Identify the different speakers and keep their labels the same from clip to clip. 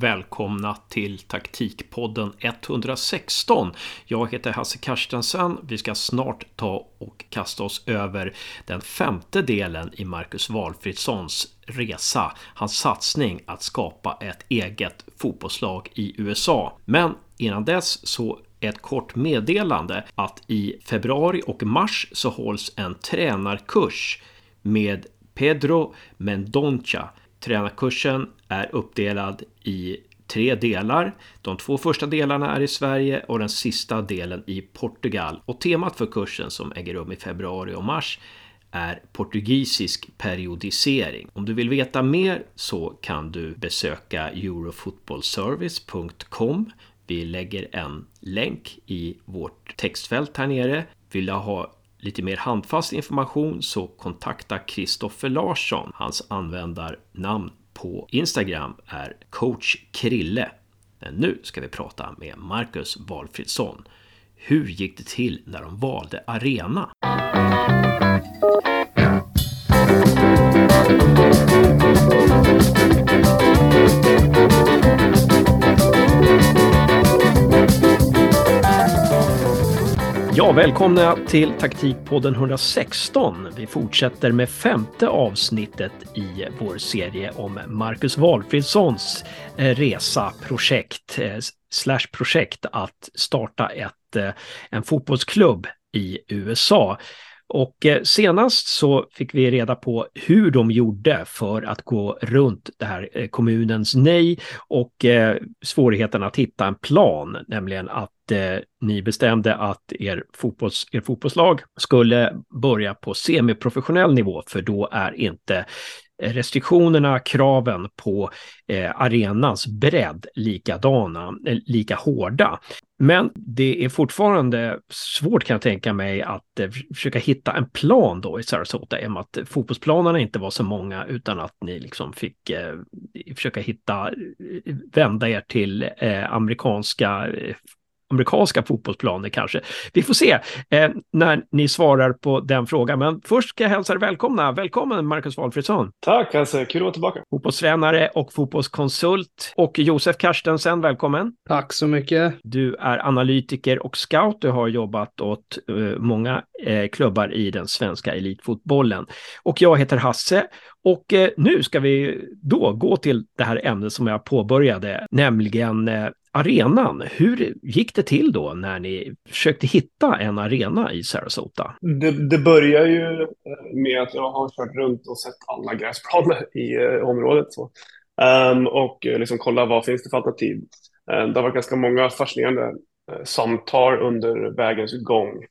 Speaker 1: välkomna till taktikpodden 116. Jag heter Hasse Karstensen. Vi ska snart ta och kasta oss över den femte delen i Marcus Walfridssons resa. Hans satsning att skapa ett eget fotbollslag i USA. Men innan dess så ett kort meddelande att i februari och mars så hålls en tränarkurs med Pedro Mendonca. Tränarkursen är uppdelad i tre delar. De två första delarna är i Sverige och den sista delen i Portugal. Och temat för kursen som äger rum i februari och mars är portugisisk periodisering. Om du vill veta mer så kan du besöka eurofootballservice.com. Vi lägger en länk i vårt textfält här nere. Vill du ha lite mer handfast information så kontakta Kristoffer Larsson. Hans användarnamn på Instagram är coach Krille. Men nu ska vi prata med Marcus Valfridsson. Hur gick det till när de valde arena? Ja, välkomna till Taktikpodden 116. Vi fortsätter med femte avsnittet i vår serie om Marcus Walfridssons eh, resa, projekt, eh, slash projekt att starta ett, eh, en fotbollsklubb i USA. Och eh, senast så fick vi reda på hur de gjorde för att gå runt det här eh, kommunens nej och eh, svårigheten att hitta en plan, nämligen att ni bestämde att er, fotbolls, er fotbollslag skulle börja på semiprofessionell nivå, för då är inte restriktionerna, kraven på eh, arenans bredd likadana, eh, lika hårda. Men det är fortfarande svårt kan jag tänka mig att eh, försöka hitta en plan då i Sarasota, i och med att fotbollsplanerna inte var så många utan att ni liksom fick eh, försöka hitta, eh, vända er till eh, amerikanska eh, amerikanska fotbollsplaner kanske. Vi får se eh, när ni svarar på den frågan. Men först ska jag hälsa er välkomna. Välkommen Marcus Walfridsson.
Speaker 2: Tack, alltså, kul att vara tillbaka.
Speaker 1: Fotbollstränare och fotbollskonsult. Och Josef Karstensen, välkommen.
Speaker 3: Tack så mycket.
Speaker 1: Du är analytiker och scout. Du har jobbat åt uh, många uh, klubbar i den svenska elitfotbollen. Och jag heter Hasse och eh, nu ska vi då gå till det här ämnet som jag påbörjade, nämligen eh, arenan. Hur gick det till då när ni försökte hitta en arena i Sarasota?
Speaker 2: Det, det börjar ju med att jag har kört runt och sett alla gräsplaner i eh, området. Så. Um, och eh, liksom kolla vad finns det för alternativ. Um, det har varit ganska många fascinerande uh, samtal under vägens gång.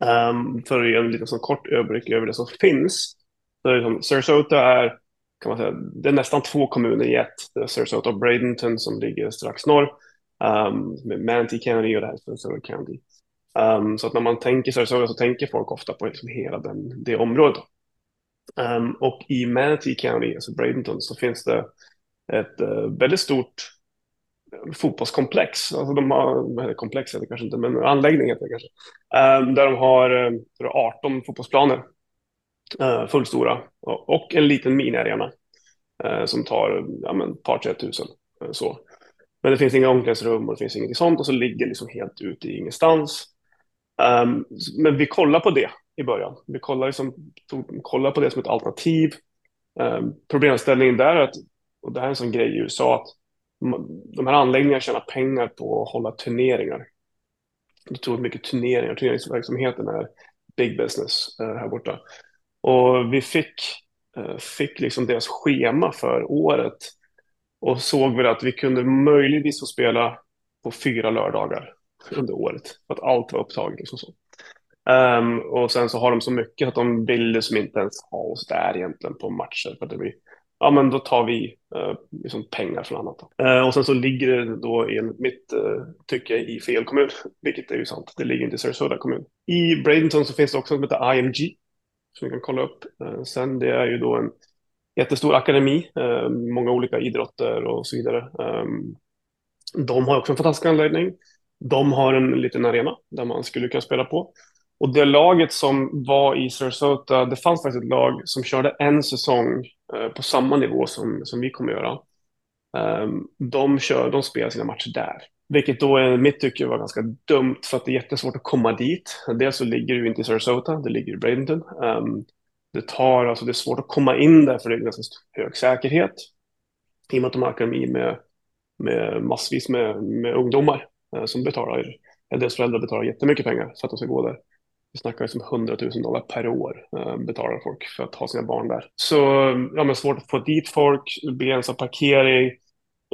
Speaker 2: Um, för att ge en liten sån kort överblick över det som finns. Så liksom, Sarasota är kan man säga, det är nästan två kommuner i ett. Det är Sarasota och Bradenton som ligger strax norr. Um, med Manatee County och det här är Sarasota County. Um, så att när man tänker Sarasota så tänker folk ofta på liksom hela den, det området. Um, och i Manatee County, alltså Bradenton, så finns det ett uh, väldigt stort eh, fotbollskomplex. Alltså de har, komplex heter det kanske inte, men anläggning heter det kanske. Um, där de har eh, uh, 18 fotbollsplaner Eh, fullstora och, en liten miniarena uh, eh, som tar ja, men, par tre tusen. Uh, så. Men det finns inga omklädningsrum och det finns inget sånt och så ligger liksom helt ute i ingenstans. Um, men vi kollar på det i början. Vi kollar, liksom, tog, kollar på det som ett alternativ. Um, problemställningen där är att, och det här är en sån grej i USA, att de här anläggningarna tjänar pengar på att hålla turneringar. Jag tror mycket turneringar, turneringsverksamheten är big business här borta. Och vi fick, eh, fick liksom deras schema för året och såg väl att vi kunde möjligtvis få spela på fyra lördagar under året. För att allt var upptaget. Liksom så. Um, och sen så har de så mycket att de vill som inte ens ha oss där egentligen på matcher. För att det blir, ja men då tar vi uh, liksom pengar från annat. Uh, och sen så ligger det då enligt mitt uh, tycke i fel kommun, vilket är ju sant. Det ligger inte i Sarasota kommun. I Bradenton så finns det också något som heter IMG som vi kan kolla upp. Eh, sen det är ju då en jättestor akademi, eh, många olika idrotter och så vidare. Ehm, de har också en fantastisk anläggning. De har en liten arena där man skulle kunna spela på. Och det laget som var i Sarasota, det fanns faktiskt ett lag som körde en säsong eh, på samma nivå som, som vi kommer göra. Ehm, de, kör, de spelar sina matcher där. Vilket då i mitt tycke var ganska dumt för att det är jättesvårt att komma dit. Dels så ligger det inte i Sarasota, det ligger i Bradenton. Um, det tar, alltså det är svårt att komma in där för det är ganska hög säkerhet. I och med att de har akademi med, med massvis med, med ungdomar uh, som betalar, deras föräldrar betalar jättemycket pengar för att de ska gå där. Vi snackar som 100 000 dollar per år uh, betalar folk för att ha sina barn där. Så ja, men svårt att få dit folk, begränsad parkering,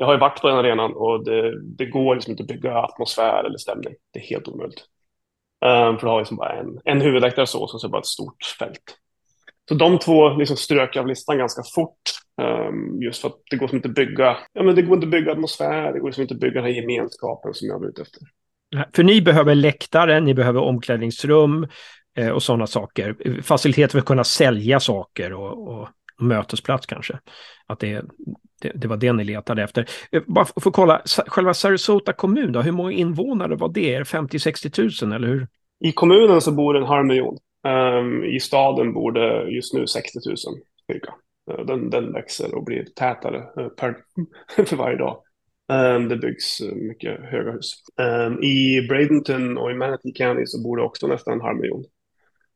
Speaker 2: jag har ju varit på den arenan och det, det går liksom inte att bygga atmosfär eller stämning. Det är helt omöjligt. Um, för du har liksom bara en, en huvudläktare så, och så bara ett stort fält. Så de två liksom strök jag av listan ganska fort. Um, just för att det går som inte att bygga, ja men det går inte att bygga atmosfär, det går som inte att bygga den här gemenskapen som jag var ute efter.
Speaker 1: För ni behöver läktare, ni behöver omklädningsrum eh, och sådana saker. Faciliteter för att kunna sälja saker och, och mötesplats kanske. Att det, det, det, var det ni letade efter. Eh, bara för att kolla, själva Sarasota kommun då, hur många invånare var det? Är det 50-60 000 eller hur?
Speaker 2: I kommunen så bor en halv miljon. Um, I staden bor det just nu 60 000 cirka. Eh, den, den växer och blir tätare eh, per, för varje dag. Um, det byggs mycket höga hus. Um, I Bradenton och i Manatee County så bor det också nästan en halv miljon.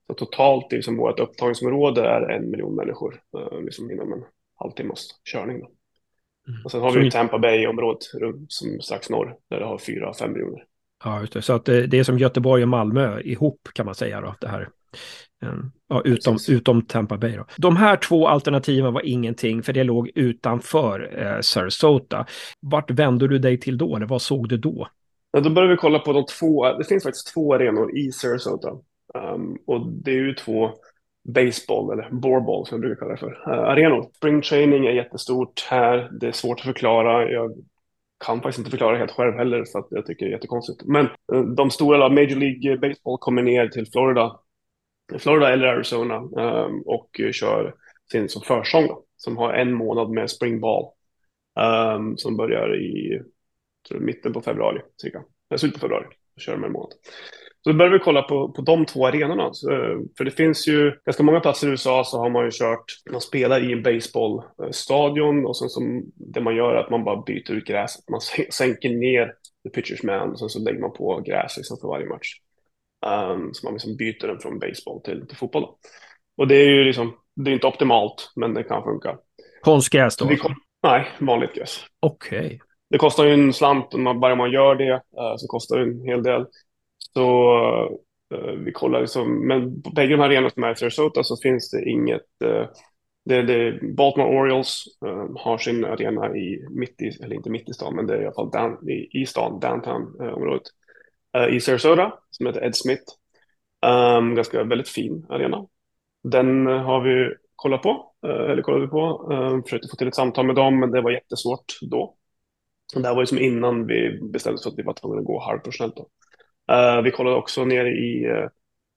Speaker 2: Så totalt liksom vårt upptagningsområde är en miljon människor liksom inom en halvtimmas körning. Då. Mm. Och sen har vi ju Tampa Bay-området som strax norr, där det har fyra, fem miljoner.
Speaker 1: Ja, just det. Så att det, det, är som Göteborg och Malmö ihop kan man säga då, det här. Ja, utom, utom Tampa Bay. Då. De här två alternativen var ingenting, för det låg utanför eh, Sarasota. Vart vände du dig till då, eller vad såg du då?
Speaker 2: Ja, då började vi kolla på de två, det finns faktiskt två arenor i Sarasota. Um, och det är ju två baseball eller boreball som jag brukar kalla det för. Uh, arenor. Spring training är jättestort här. Det är svårt att förklara. Jag kan faktiskt inte förklara helt själv heller så att jag tycker det är jättekonstigt. Men uh, de stora, Major League Baseball kommer ner till Florida, Florida eller Arizona um, och kör sin som försång då, som har en månad med springball um, ehm, som börjar i tror, mitten på februari cirka. Slutet på februari. Kör de en månad. Så då började vi kolla på, på de två arenorna. Så, eh, för det finns ju ganska många platser i USA så har man ju kört, man spelar i en baseballstadion och sen som det man gör är att man bara byter ut gräset. Man sänker ner the pitchers man och sen så lägger man på gräs liksom för varje match. Um, så man liksom byter den från baseball till, till fotboll. Då. Och det är ju liksom, det är inte optimalt, men det kan funka.
Speaker 1: Konstgräs då?
Speaker 2: Kom, nej, vanligt gräs.
Speaker 1: Okej. Okay.
Speaker 2: Det kostar ju en slant bara man gör det, uh, så kostar det en hel del. Så uh, vi kollar liksom, men på bägge de här arenorna som är i Sarasota så finns det inget, uh, det, det, Baltimore Orioles uh, har sin arena i mitt i, eller inte mitt i stan, men det är i alla fall down, i, i stan, downtown-området. i Sarasota, som heter Ed Smith. Um, ganska väldigt fin arena. Den har vi kollat på, eller kollade vi på. Um, försökte få till ett samtal med dem, men det var jättesvårt då. Det här var ju som innan vi bestämde oss för att vi var tvungna att gå halvprofessionellt. Då. Uh, vi kollade också nere i uh,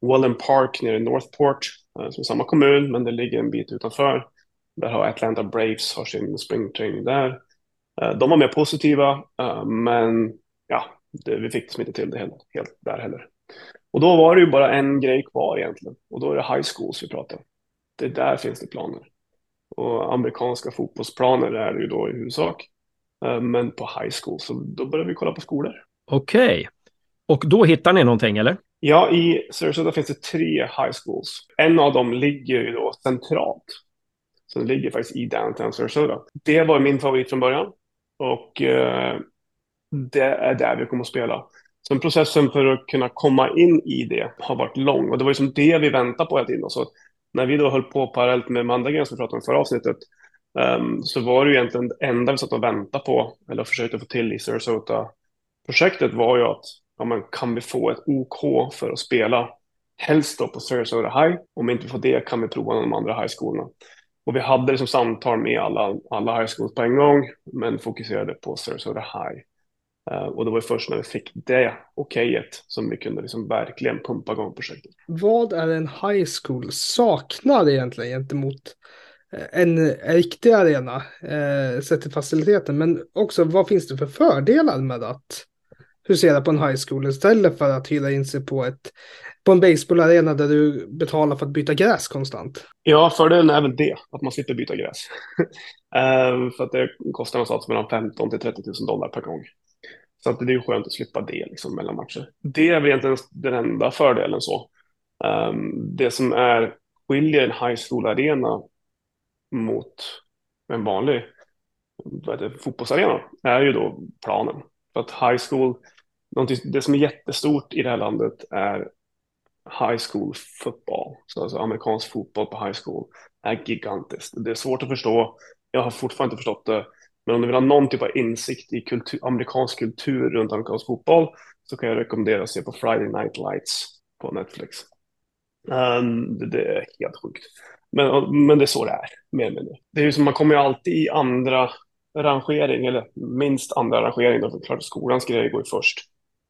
Speaker 2: Wallen Park nere i Northport, uh, som är samma kommun, men det ligger en bit utanför. Där har Atlanta Braves har sin springtraining där. Uh, de var mer positiva, men ja, det, vi fick liksom inte till det helt, helt där heller. Och då var det ju bara en grej kvar egentligen, och då är det high schools vi pratar. Det där finns det planer. Och amerikanska fotbollsplaner är det ju då i huvudsak. Men på high school, så då började vi kolla på skolor.
Speaker 1: Okej. Okay. Och då hittar ni någonting, eller?
Speaker 2: Ja, i Sarasota finns det tre high schools. En av dem ligger ju då centralt. Så den ligger faktiskt i downtown Sarasota. Det var min favorit från början. Och eh, det är där vi kommer att spela. Så processen för att kunna komma in i det har varit lång. Och det var ju som det vi väntade på hela tiden. Så när vi då höll på parallellt med Mandagren som vi pratade om förra avsnittet. Um, så var det ju egentligen det enda vi satt och väntade på, eller försökte få till i Sarasota-projektet var ju att ja, men kan vi få ett OK för att spela? Helst då på Sarasota High. Om vi inte får det kan vi prova de andra highskolorna. Och vi hade liksom samtal med alla, alla high schools på en gång, men fokuserade på Sarasota High. Uh, och det var först när vi fick det okejet som vi kunde liksom verkligen pumpa igång projektet.
Speaker 3: Vad är en high school saknar egentligen gentemot eh, en riktig arena, eh, sett till faciliteten, men också vad finns det för fördelar med att husera på en high school istället för att hyra in sig på, ett, på en baseballarena där du betalar för att byta gräs konstant.
Speaker 2: Ja, fördelen är väl det, att man slipper byta gräs. ehm, för att det kostar någonstans mellan 15 till 30 000 dollar per gång. Så att det är skönt att slippa det liksom, mellan matcher. Det är väl egentligen den enda fördelen så. Ehm, det som är skiljer en high school-arena mot en vanlig vad heter, fotbollsarena är ju då planen. För att high school, det som är jättestort i det här landet är high school football. Så alltså amerikansk fotboll på high school är gigantiskt. Det är svårt att förstå. Jag har fortfarande inte förstått det. Men om du vill ha någon typ av insikt i kultur, amerikansk kultur runt amerikansk fotboll så kan jag rekommendera att se på Friday Night Lights på Netflix. Um, det, det, är helt sjukt. Men, men det är så det är. Mer eller Det är ju som man kommer ju alltid i andra rangering, eller minst andra rangering. Då, för klart skolans grejer går ju först.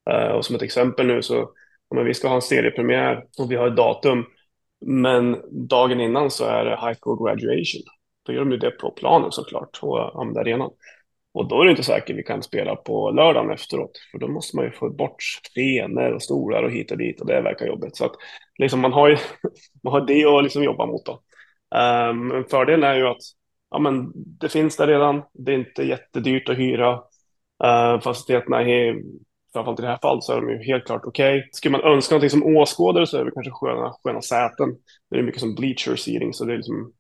Speaker 2: Eh, och som ett exempel nu så, om vi ska ha en seriepremiär och vi har ett datum, men dagen innan så är det high school graduation. Då gör de ju det på planen såklart, på arenan. Och då är det inte säkert vi kan spela på lördagen efteråt, för då måste man ju få bort scener och stolar och hit och dit och det verkar jobbigt. Så att liksom man har ju man har det att liksom jobba mot då. Ehm, um, fördelen är ju att ja, men det finns där redan. Det är inte jättedyrt att hyra. Ehm, uh, faciliteterna är, framförallt i det här fallet, så är de ju helt klart okej. Okay. Skulle man önska någonting som åskådare så är det kanske sköna, sköna säten. Det är mycket som bleacher seating, så det är liksom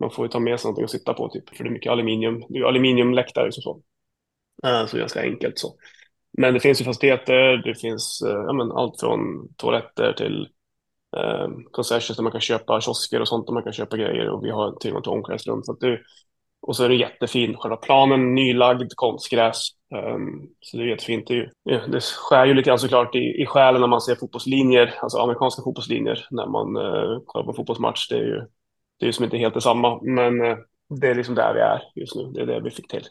Speaker 2: man får ju ta med sig någonting att sitta på typ, för det är mycket aluminium, det är aluminiumläktare liksom så. Uh, så ganska enkelt så. Men det finns ju fastigheter, det finns uh, ja, men allt från toaletter till eh, concessions där man kan köpa kiosker och sånt där man kan köpa grejer och vi har tillgång till omklädningsrum. Så det, och så är det jättefin, själva planen nylagd konstgräs. Um, så det är jättefint. Det, är, ja, det skär ju lite grann såklart i, i själen när man ser fotbollslinjer, alltså amerikanska fotbollslinjer när man uh, kollar på fotbollsmatch. Det är ju det är som inte helt detsamma, men eh, det är liksom där vi är just nu. Det är det vi fick till.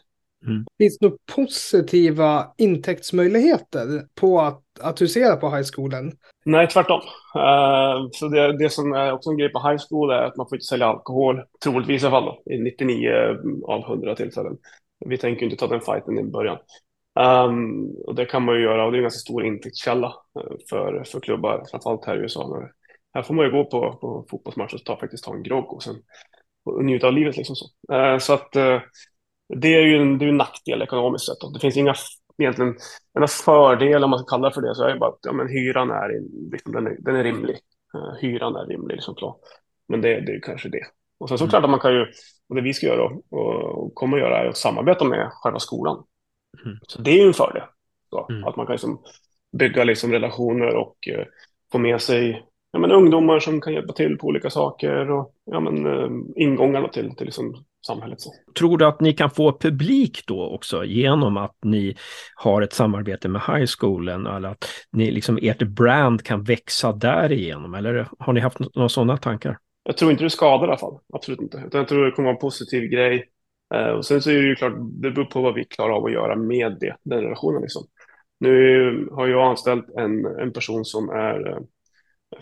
Speaker 3: Mm. Finns det några positiva intäktsmöjligheter på att, att husera på high schoolen?
Speaker 2: Nej, tvärtom. Uh, så det, det som är också en grej på high school är att man får inte sälja alkohol, troligtvis i alla fall då, i 99 av 100 tillfällen. Vi tänker inte ta den fighten i början. Um, och det kan man ju göra och det är en ganska stor intäktskälla eh, för, för klubbar, framförallt här i USA här får man ju gå på, på fotbollsmatch och ta, faktiskt ta en grogg och sen och njuta av livet. Liksom så uh, så att uh, det är ju en, det är en nackdel ekonomiskt sett. Det finns inga egentligen, en fördel om man ska kalla det för det så är det bara att ja, men hyran är, liksom, den är, den är rimlig. Uh, hyran är rimlig, liksom. Men det, det är kanske det. Och sen så mm. klart att man kan ju, och det vi ska göra och, och kommer att göra är att samarbeta med själva skolan. Mm. Så det är ju en fördel. Så, mm. Att man kan liksom bygga liksom relationer och uh, få med sig ja, men, ungdomar som kan hjälpa till på olika saker och ja, men, eh, ingångarna till, till liksom samhället. Så.
Speaker 1: Tror du att ni kan få publik då också genom att ni har ett samarbete med high schoolen eller att ni liksom, ert brand kan växa därigenom? Eller har ni haft några sådana tankar?
Speaker 2: Jag tror inte det skadar i alla fall, absolut inte. Utan jag tror det kommer vara en positiv grej. Eh, och sen så är det ju klart, det beror på vad vi klarar av att göra med det, den relationen. Liksom. Nu har jag anställt en, en person som är eh,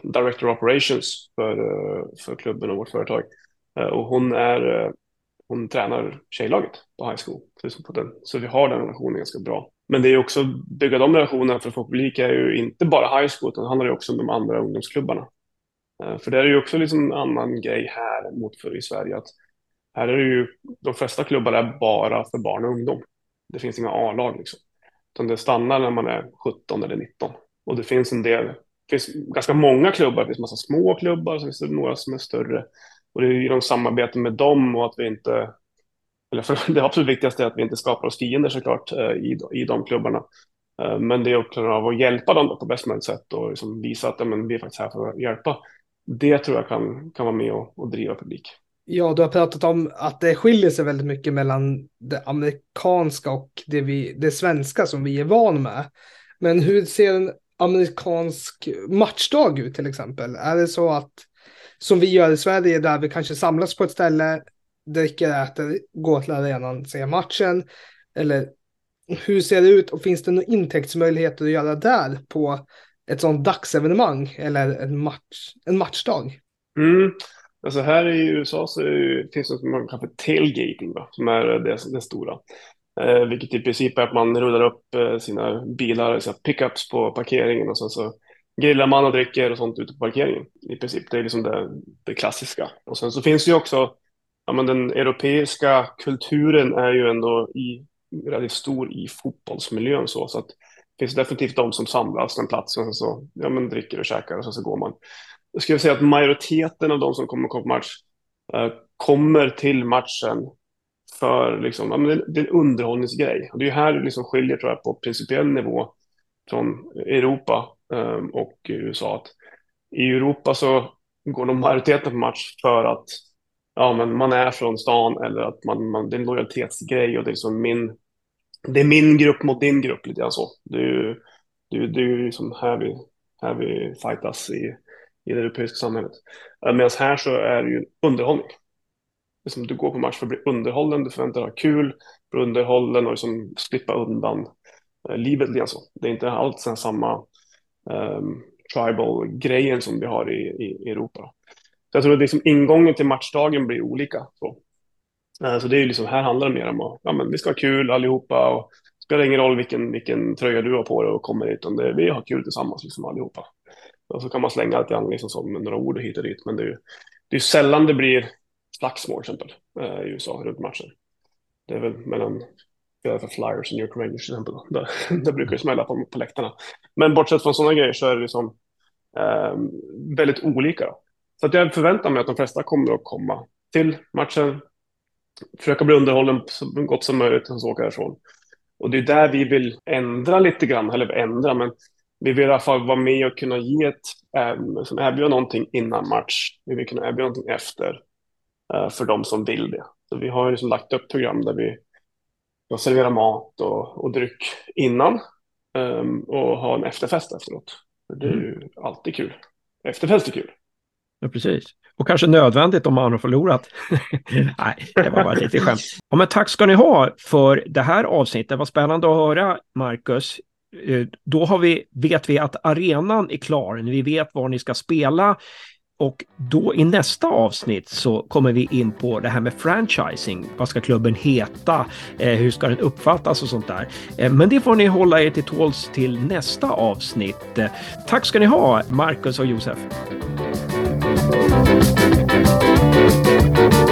Speaker 2: Director Operations för, eh, för klubben och vårt företag. Eh, och hon, är, eh, hon tränar tjejlaget på high school. Så, liksom den, så vi har den relationen ganska bra. Men det är också, bygga de relationerna för att få publik är ju inte bara high school, utan det handlar ju också om de andra ungdomsklubbarna. Eh, för det är ju också liksom en annan grej här mot för i Sverige. att Här är det ju, de flesta klubbar är bara för barn och ungdom. Det finns inga A-lag liksom. Utan det stannar när man är 17 eller 19. Och det finns en del det finns ganska många klubbar, det finns massa små klubbar, så finns det några som är större. Och det är genom samarbete med dem och att vi inte, eller för det absolut viktigaste är att vi inte skapar oss fiender såklart eh, i, i de klubbarna. Eh, men det är också av att hjälpa dem på bästa möjligt sätt och liksom visa att ja, men vi är faktiskt här för att hjälpa. Det tror jag kan, kan vara med och, och driva publik.
Speaker 3: Ja, du har pratat om att det skiljer sig väldigt mycket mellan det amerikanska och det, vi, det svenska som vi är van med. Men hur ser en amerikansk matchdag ut till exempel? Är det så att som vi gör i Sverige där vi kanske samlas på ett ställe, dricker, äter, går till arenan, ser matchen? Eller hur ser det ut och finns det några intäktsmöjligheter att göra där på ett sånt dagsevenemang eller en, match, en matchdag?
Speaker 2: Mm. Alltså här i USA så det, finns det något som man kallar för tailgating, va? som är det, det stora. Eh, vilket i princip är att man rullar upp eh, sina bilar, sina pickups på parkeringen och sen så grillar man och dricker och sånt ute på parkeringen. I princip, det är liksom det, det klassiska. Och sen så finns det ju också, ja men den europeiska kulturen är ju ändå i, relativt stor i fotbollsmiljön så, så att finns definitivt de som samlas på en plats och så ja, men dricker och käkar och sen så går man. Jag skulle säga att majoriteten av de som kommer på match eh, kommer till matchen för liksom, ja, men det, är en underhållningsgrej. Och det är här det liksom skiljer tror jag, på principiell nivå från Europa eh, och USA. Att I Europa så går de majoriteten på match för att ja, men man är från stan eller att man, man, det är en lojalitetsgrej och det är liksom min, det är min grupp mot din grupp lite grann så. Det är ju, det är, det är ju liksom här vi, här vi fightas i, i det europeiska samhället. Eh, medan här så är det ju underhållning liksom, du går på match för att bli underhållen, du förväntar dig ha kul, bli underhållen och liksom slippa undan eh, livet. så. Det är inte alls den samma um, tribal-grejen som vi har i, i, Europa. Så jag tror att liksom ingången till matchdagen blir olika. Så, så det är ju liksom, här handlar det mer om att ja, men vi ska ha kul allihopa och det spelar ingen roll vilken, vilken tröja du har på dig och kommer hit, utan det, vi har kul tillsammans liksom allihopa. Och så kan man slänga lite grann liksom som några ord hit och dit, men det är ju det är sällan det blir slagsmål till exempel eh, i USA runt matchen. Det är väl mellan för Flyers och New York Rangers till exempel. Där, där brukar det smälla på, på läktarna. Men bortsett från sådana grejer så är det liksom eh, väldigt olika. Då. Så att jag förväntar mig att de flesta kommer att komma till matchen, försöka bli underhållen så gott som möjligt och så åka därifrån. Och det är där vi vill ändra lite grann, eller ändra, men vi vill i alla fall vara med och kunna ge ett, eh, erbjuda någonting innan match. Vi vill kunna erbjuda någonting efter. Eh, för de som vill det. Så vi har liksom lagt upp program där vi serverar mat och, och dryck innan um, och har en efterfest efteråt. Det är ju mm. alltid kul. Efterfest är kul.
Speaker 1: Ja, precis. Och kanske nödvändigt om man har förlorat. Nej, det var bara lite skämt. Ja, men tack ska ni ha för det här avsnittet. Det var spännande att höra, Marcus. Eh, då har vi, vet vi att arenan är klar. Vi vet var ni ska spela. Och då i nästa avsnitt så kommer vi in på det här med franchising. Vad ska klubben heta? Eh, hur ska den uppfattas och sånt där? Eh, men det får ni hålla er till tåls till nästa avsnitt. Tack ska ni ha, Marcus och Josef. Thank you.